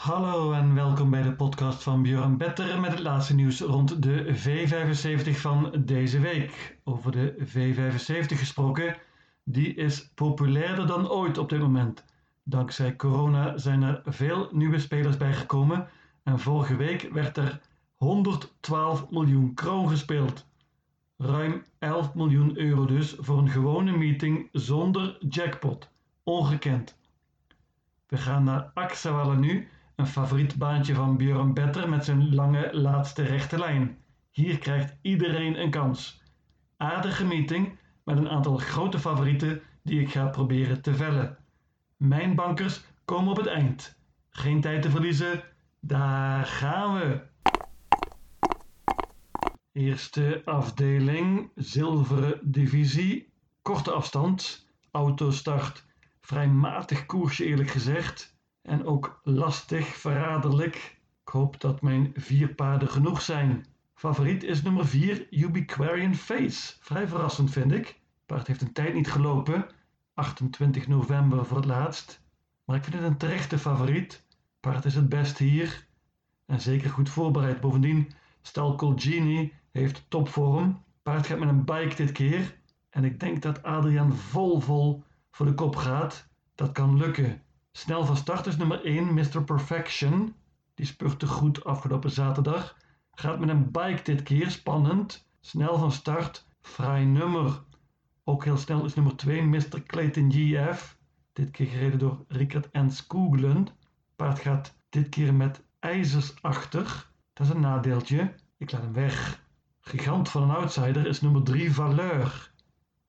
Hallo en welkom bij de podcast van Björn Better met het laatste nieuws rond de V75 van deze week. Over de V75 gesproken, die is populairder dan ooit op dit moment. Dankzij corona zijn er veel nieuwe spelers bijgekomen en vorige week werd er 112 miljoen kroon gespeeld. Ruim 11 miljoen euro dus voor een gewone meeting zonder jackpot. Ongekend. We gaan naar Axawalla nu, een favoriet baantje van Björn Better met zijn lange laatste rechte lijn. Hier krijgt iedereen een kans. Aardige meeting met een aantal grote favorieten die ik ga proberen te vellen. Mijn bankers komen op het eind. Geen tijd te verliezen, daar gaan we! Eerste afdeling, zilveren divisie, korte afstand, autostart, vrij matig koersje eerlijk gezegd en ook lastig, verraderlijk. Ik hoop dat mijn vier paarden genoeg zijn. Favoriet is nummer 4, Ubiquarian Face. Vrij verrassend vind ik. Paard heeft een tijd niet gelopen, 28 november voor het laatst. Maar ik vind het een terechte favoriet. Paard is het best hier en zeker goed voorbereid. Bovendien, Stal Colgini heeft topvorm. Paard gaat met een bike dit keer. En ik denk dat Adriaan vol vol voor de kop gaat. Dat kan lukken. Snel van start is nummer 1 Mr. Perfection. Die spurte goed afgelopen zaterdag. Gaat met een bike dit keer, spannend. Snel van start, fraai nummer. Ook heel snel is nummer 2 Mr. Clayton GF. Dit keer gereden door Rickert en Skooglen. Paard gaat dit keer met ijzers achter. Dat is een nadeeltje. Ik laat hem weg. Gigant van een outsider is nummer 3 Valeur.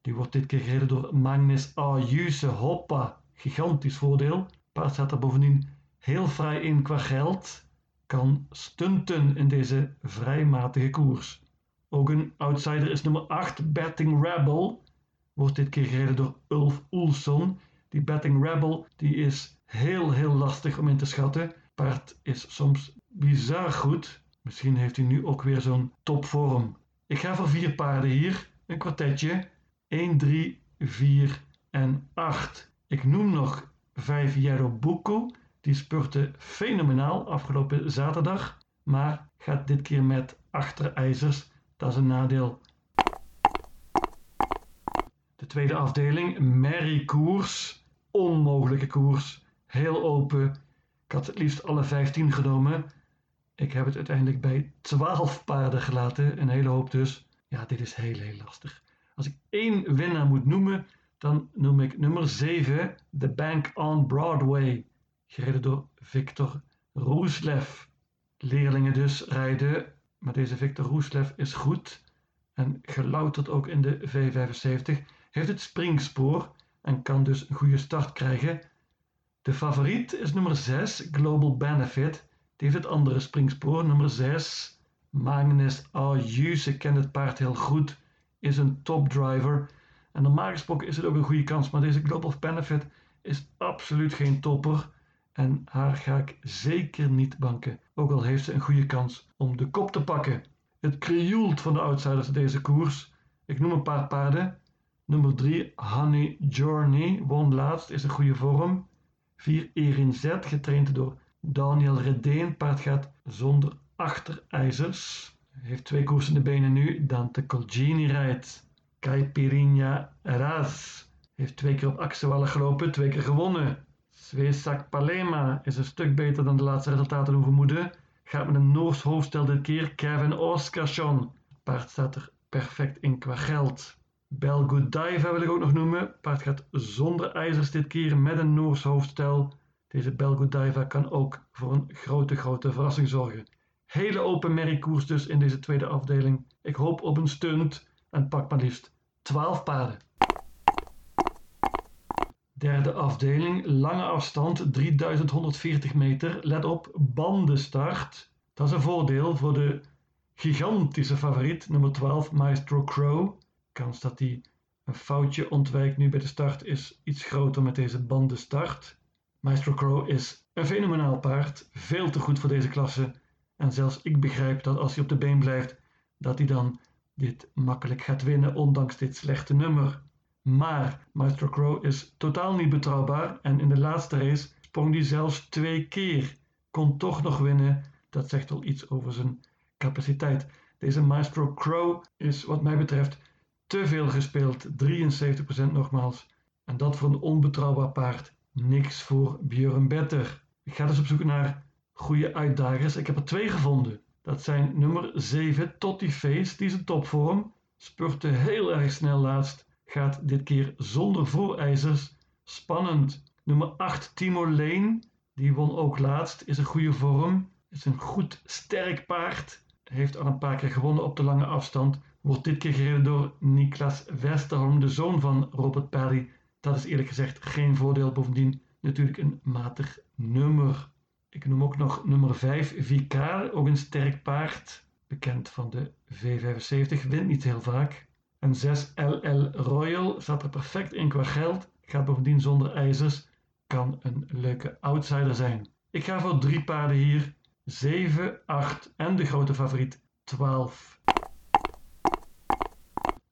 Die wordt dit keer gereden door Magnus Ayuse. Hoppa, gigantisch voordeel. Paard staat er bovendien heel vrij in qua geld. Kan stunten in deze vrij matige koers. Ook een outsider is nummer 8 Betting Rebel. Wordt dit keer gereden door Ulf Oelson. Die Betting Rebel die is heel heel lastig om in te schatten. Paard is soms bizar goed. Misschien heeft hij nu ook weer zo'n topvorm. Ik ga voor vier paarden hier. Een kwartetje. 1, 3, 4 en 8. Ik noem nog 5 Buko. Die spurte fenomenaal afgelopen zaterdag. Maar gaat dit keer met achterijzers. Dat is een nadeel. De tweede afdeling, Merry Koers. Onmogelijke koers. Heel open. Ik had het liefst alle 15 genomen. Ik heb het uiteindelijk bij 12 paarden gelaten, een hele hoop dus. Ja, dit is heel, heel lastig. Als ik één winnaar moet noemen, dan noem ik nummer 7, The Bank on Broadway, gereden door Victor Roeslev. Leerlingen dus rijden, maar deze Victor Roeslev is goed en gelouterd ook in de V75, heeft het springspoor en kan dus een goede start krijgen. De favoriet is nummer 6, Global Benefit die heeft het andere springspoor, nummer 6. Magnus Ayuse kent het paard heel goed, is een topdriver. En normaal gesproken is het ook een goede kans, maar deze Global Benefit is absoluut geen topper. En haar ga ik zeker niet banken, ook al heeft ze een goede kans om de kop te pakken. Het krioelt van de outsiders deze koers. Ik noem een paar paarden. Nummer 3, Honey Journey, won laatst, is een goede vorm. 4, Erin Z, getraind door Daniel Redeen, paard gaat zonder achterijzers. Heeft twee koersen in de benen nu. Dante Colgini rijdt. Caipirinha Raz heeft twee keer op Axewalla gelopen, twee keer gewonnen. Svesak Palema is een stuk beter dan de laatste resultaten doen vermoeden. Gaat met een Noors hoofdstel dit keer. Kevin Oskarsson. Paard staat er perfect in qua geld. Belgodiva wil ik ook nog noemen. Paard gaat zonder ijzers dit keer met een Noors hoofdstel. Deze Belgodiva kan ook voor een grote, grote verrassing zorgen. Hele open merriekoers dus in deze tweede afdeling. Ik hoop op een stunt en pak maar liefst 12 paarden. Derde afdeling, lange afstand, 3140 meter. Let op, bandenstart. Dat is een voordeel voor de gigantische favoriet, nummer 12, Maestro Crow. Kans dat hij een foutje ontwijkt nu bij de start is iets groter met deze bandenstart. Maestro Crow is een fenomenaal paard, veel te goed voor deze klasse. En zelfs ik begrijp dat als hij op de been blijft, dat hij dan dit makkelijk gaat winnen, ondanks dit slechte nummer. Maar Maestro Crow is totaal niet betrouwbaar en in de laatste race sprong hij zelfs twee keer. kon toch nog winnen. Dat zegt al iets over zijn capaciteit. Deze Maestro Crow is wat mij betreft te veel gespeeld. 73% nogmaals. En dat voor een onbetrouwbaar paard. Niks voor Björn Better. Ik ga dus op zoek naar goede uitdagers. Ik heb er twee gevonden. Dat zijn nummer 7 Totti Face, die is een topvorm. Spurte heel erg snel laatst. Gaat dit keer zonder voorijzers. Spannend. Nummer 8 Timo Lane, die won ook laatst. Is een goede vorm. Is een goed sterk paard. Heeft al een paar keer gewonnen op de lange afstand. Wordt dit keer gereden door Niklas Westerholm, de zoon van Robert Perry. Dat is eerlijk gezegd geen voordeel. Bovendien natuurlijk een matig nummer. Ik noem ook nog nummer 5, Vicar, ook een sterk paard. Bekend van de V75, wint niet heel vaak. En 6, LL Royal, staat er perfect in qua geld. Gaat bovendien zonder ijzers. Kan een leuke outsider zijn. Ik ga voor drie paarden hier. 7, 8 en de grote favoriet 12.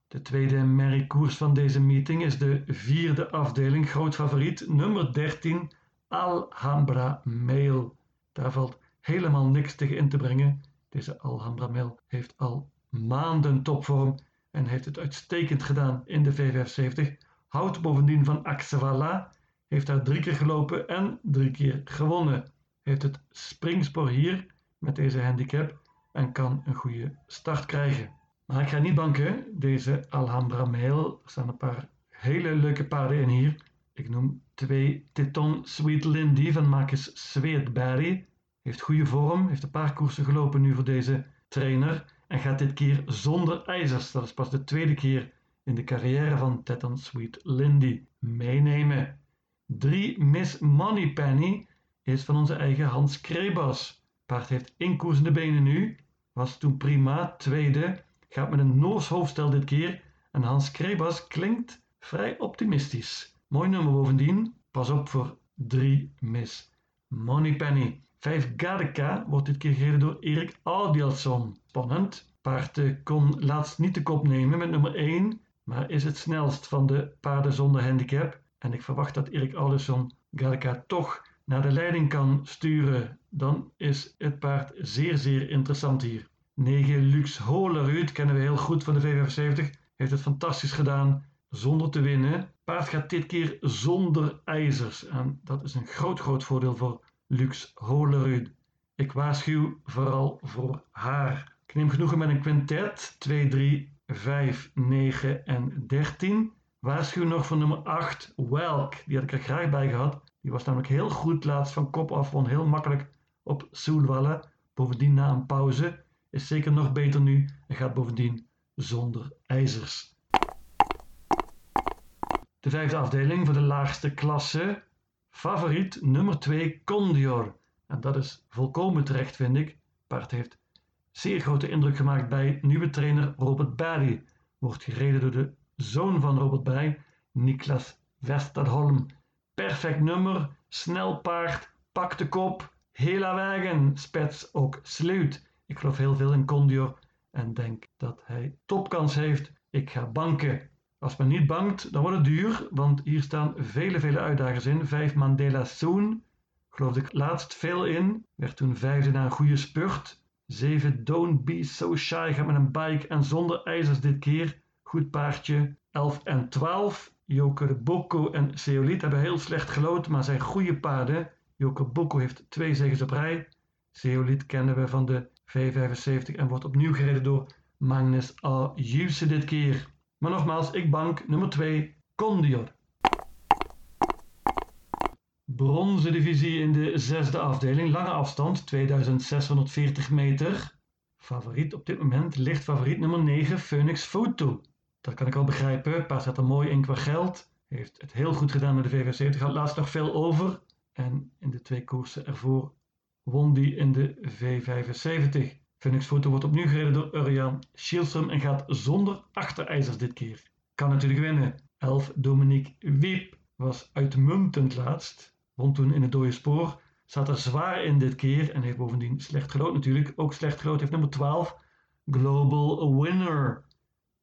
De tweede merriekoers van deze meeting is de vierde afdeling, groot favoriet, nummer 13, Alhambra Mail. Daar valt helemaal niks tegen in te brengen. Deze Alhambra Mail heeft al maanden topvorm en heeft het uitstekend gedaan in de V75. Houdt bovendien van Axevala, heeft daar drie keer gelopen en drie keer gewonnen. Heeft het springspoor hier met deze handicap en kan een goede start krijgen. Maar ik ga niet banken, deze Alhambra Mail. Er staan een paar hele leuke paarden in hier. Ik noem twee Teton Sweet Lindy van Marcus Sweetberry. Heeft goede vorm, heeft een paar koersen gelopen nu voor deze trainer. En gaat dit keer zonder ijzers. Dat is pas de tweede keer in de carrière van Teton Sweet Lindy. Meenemen. 3 Miss Moneypenny is van onze eigen Hans Krebas. Paard heeft inkoersende benen nu. Was toen prima, tweede. Gaat met een Noors hoofdstel dit keer. En Hans Krebas klinkt vrij optimistisch. Mooi nummer bovendien. Pas op voor 3 Miss Moneypenny. 5 Gadeka wordt dit keer gereden door Erik Audielson. Spannend. Paard kon laatst niet de kop nemen met nummer 1, maar is het snelst van de paarden zonder handicap. En ik verwacht dat Erik Audielson Gadeka toch naar de leiding kan sturen. Dan is het paard zeer zeer interessant hier. 9 Lux Holerud kennen we heel goed van de V75. Heeft het fantastisch gedaan zonder te winnen. Paard gaat dit keer zonder ijzers. En dat is een groot groot voordeel voor Lux Holerud. Ik waarschuw vooral voor haar. Ik neem genoegen met een quintet. 2, 3, 5, 9 en 13. Waarschuw nog voor nummer 8, Welk. Die had ik er graag bij gehad. Die was namelijk heel goed laatst van kop af. Won heel makkelijk op Soelwalle. Bovendien na een pauze. Is zeker nog beter nu en gaat bovendien zonder ijzers. De vijfde afdeling voor de laagste klasse. Favoriet nummer 2 Condior. En dat is volkomen terecht vind ik. Paard heeft zeer grote indruk gemaakt bij nieuwe trainer Robert Barry. Wordt gereden door de zoon van Robert Barry, Niklas Westerholm. Perfect nummer, snel paard, pak de kop, hela wagen, spets ook sluit. Ik geloof heel veel in Condior en denk dat hij topkans heeft. Ik ga banken. Als men niet bankt, dan wordt het duur, want hier staan vele, vele uitdagers in. Vijf Mandela Soon, geloofde ik laatst veel in. Werd toen vijfde na een goede spurt. Zeven Don't Be So Shy gaat met een bike en zonder ijzers dit keer. Goed paardje. 11 en 12. Joker Boko en Seolit hebben heel slecht gelood, maar zijn goede paarden. Joker Boko heeft twee zegens op rij. Seolit kennen we van de V75 en wordt opnieuw gereden door Magnus A. Juse dit keer. Maar nogmaals, ik bank nummer 2, Condior. Bronzen divisie in de zesde afdeling, lange afstand, 2640 meter. Favoriet op dit moment ligt favoriet nummer 9, Phoenix Photo. Dat kan ik al begrijpen, paard staat er mooi in qua geld. Heeft het heel goed gedaan met de V75, had laatst nog veel over. En in de twee koersen ervoor won die in de V75. Phoenix Photo wordt opnieuw gereden door Urjan Schielström en gaat zonder achterijzers dit keer. Kan natuurlijk winnen. 11 Dominique Wiep was uitmuntend laatst. Won toen in het dode spoor. Zat er zwaar in dit keer en heeft bovendien slecht gelood natuurlijk. Ook slecht gelood heeft nummer 12 Global Winner.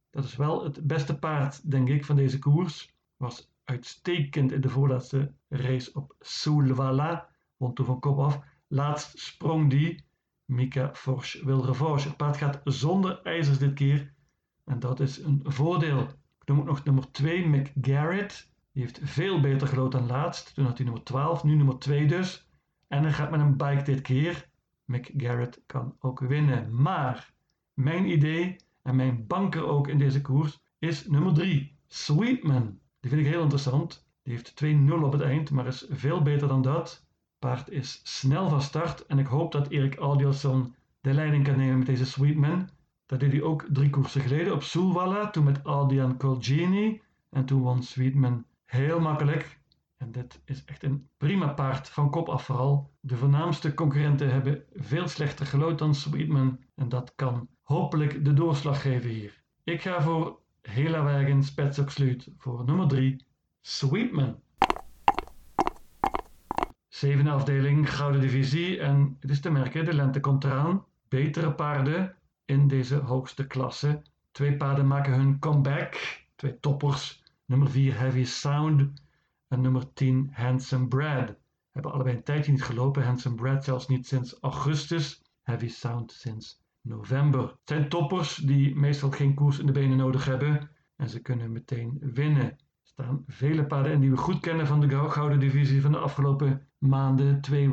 Dat is wel het beste paard, denk ik, van deze koers. Was uitstekend in de voorlaatste race op Soulvala. Won toen van kop af. Laatst sprong die. Mika Forge wil revanche. Het paard gaat zonder ijzers dit keer. En dat is een voordeel. Ik noem ook nog nummer 2, McGarrett. Die heeft veel beter gelood dan laatst. Toen had hij nummer 12, nu nummer 2 dus. En hij gaat met een bike dit keer. McGarrett kan ook winnen. Maar mijn idee en mijn banker ook in deze koers is nummer 3, Sweetman. Die vind ik heel interessant. Die heeft 2-0 op het eind, maar is veel beter dan dat. Paard is snel van start en ik hoop dat Erik Adielson de leiding kan nemen met deze Sweetman. Dat deed hij ook drie koersen geleden op Soelwalla, toen met Aldian Colgini. En toen won Sweetman heel makkelijk. En dit is echt een prima paard, van kop af vooral. De voornaamste concurrenten hebben veel slechter gelood dan Sweetman. En dat kan hopelijk de doorslag geven hier. Ik ga voor Hela Wagen Spetsok voor nummer 3, Sweetman. Zevende afdeling, Gouden Divisie. En het is te merken, de lente komt eraan. Betere paarden in deze hoogste klasse. Twee paarden maken hun comeback. Twee toppers. Nummer 4 Heavy Sound en nummer 10 Handsome Brad. Hebben allebei een tijdje niet gelopen. Handsome Brad zelfs niet sinds augustus. Heavy Sound sinds november. Het zijn toppers die meestal geen koers in de benen nodig hebben. En ze kunnen meteen winnen. Er staan vele paarden in die we goed kennen van de Gouden Divisie van de afgelopen maanden. Twee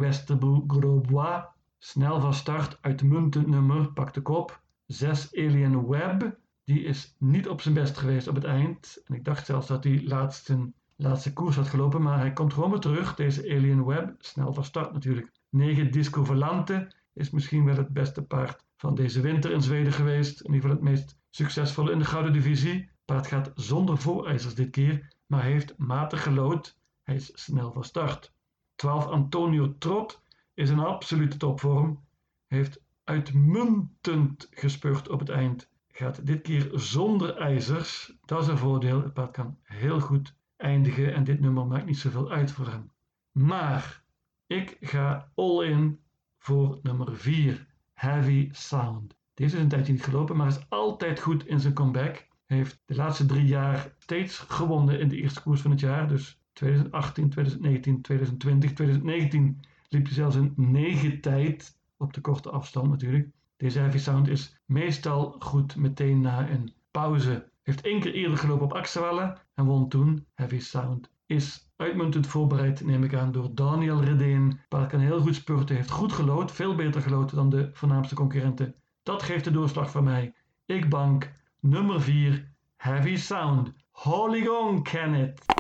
Grosbois. Snel van start, uitmuntend nummer, pak de kop. 6 Alien Web. Die is niet op zijn best geweest op het eind. En ik dacht zelfs dat hij laatst zijn laatste koers had gelopen. Maar hij komt gewoon weer terug. Deze Alien Web. Snel van start natuurlijk. 9 Disco Volante is misschien wel het beste paard van deze winter in Zweden geweest. In ieder geval het meest succesvolle in de Gouden Divisie. Paard gaat zonder voorijzers dit keer. Maar heeft matig gelood. Hij is snel van start. 12 Antonio Trot is een absolute topvorm. Heeft uitmuntend gespeurd op het eind. Gaat dit keer zonder ijzers. Dat is een voordeel. Het paard kan heel goed eindigen en dit nummer maakt niet zoveel uit voor hem. Maar ik ga all in voor nummer 4, Heavy Sound. Deze is een tijdje niet gelopen, maar is altijd goed in zijn comeback. Heeft de laatste drie jaar steeds gewonnen in de eerste koers van het jaar. Dus 2018, 2019, 2020, 2019 liep hij zelfs een negen tijd op de korte afstand natuurlijk. Deze Heavy Sound is meestal goed meteen na een pauze. Heeft één keer eerder gelopen op Axewelle en won toen. Heavy Sound is uitmuntend voorbereid, neem ik aan, door Daniel Redeen. Paard kan heel goed spurten, heeft goed gelood, veel beter gelood dan de voornaamste concurrenten. Dat geeft de doorslag van mij. Ik bank nummer 4, Heavy Sound. Holy Gong, Kenneth.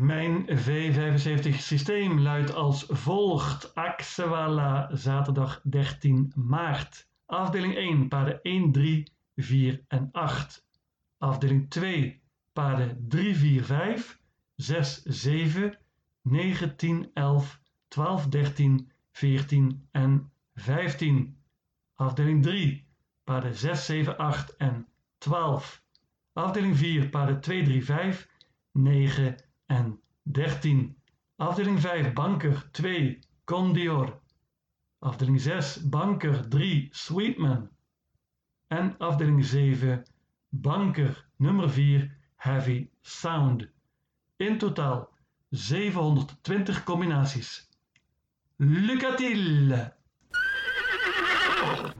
Mijn V75 systeem luidt als volgt. Axewala, zaterdag 13 maart. Afdeling 1, paarden 1, 3, 4 en 8. Afdeling 2, paarden 3, 4, 5, 6, 7, 9, 10, 11, 12, 13, 14 en 15. Afdeling 3, paarden 6, 7, 8 en 12. Afdeling 4, paarden 2, 3, 5, 9 en 13. Afdeling 5 banker 2 Condior. Afdeling 6 banker 3 Sweetman. En afdeling 7 banker nummer 4 Heavy Sound. In totaal 720 combinaties. Lucatiel!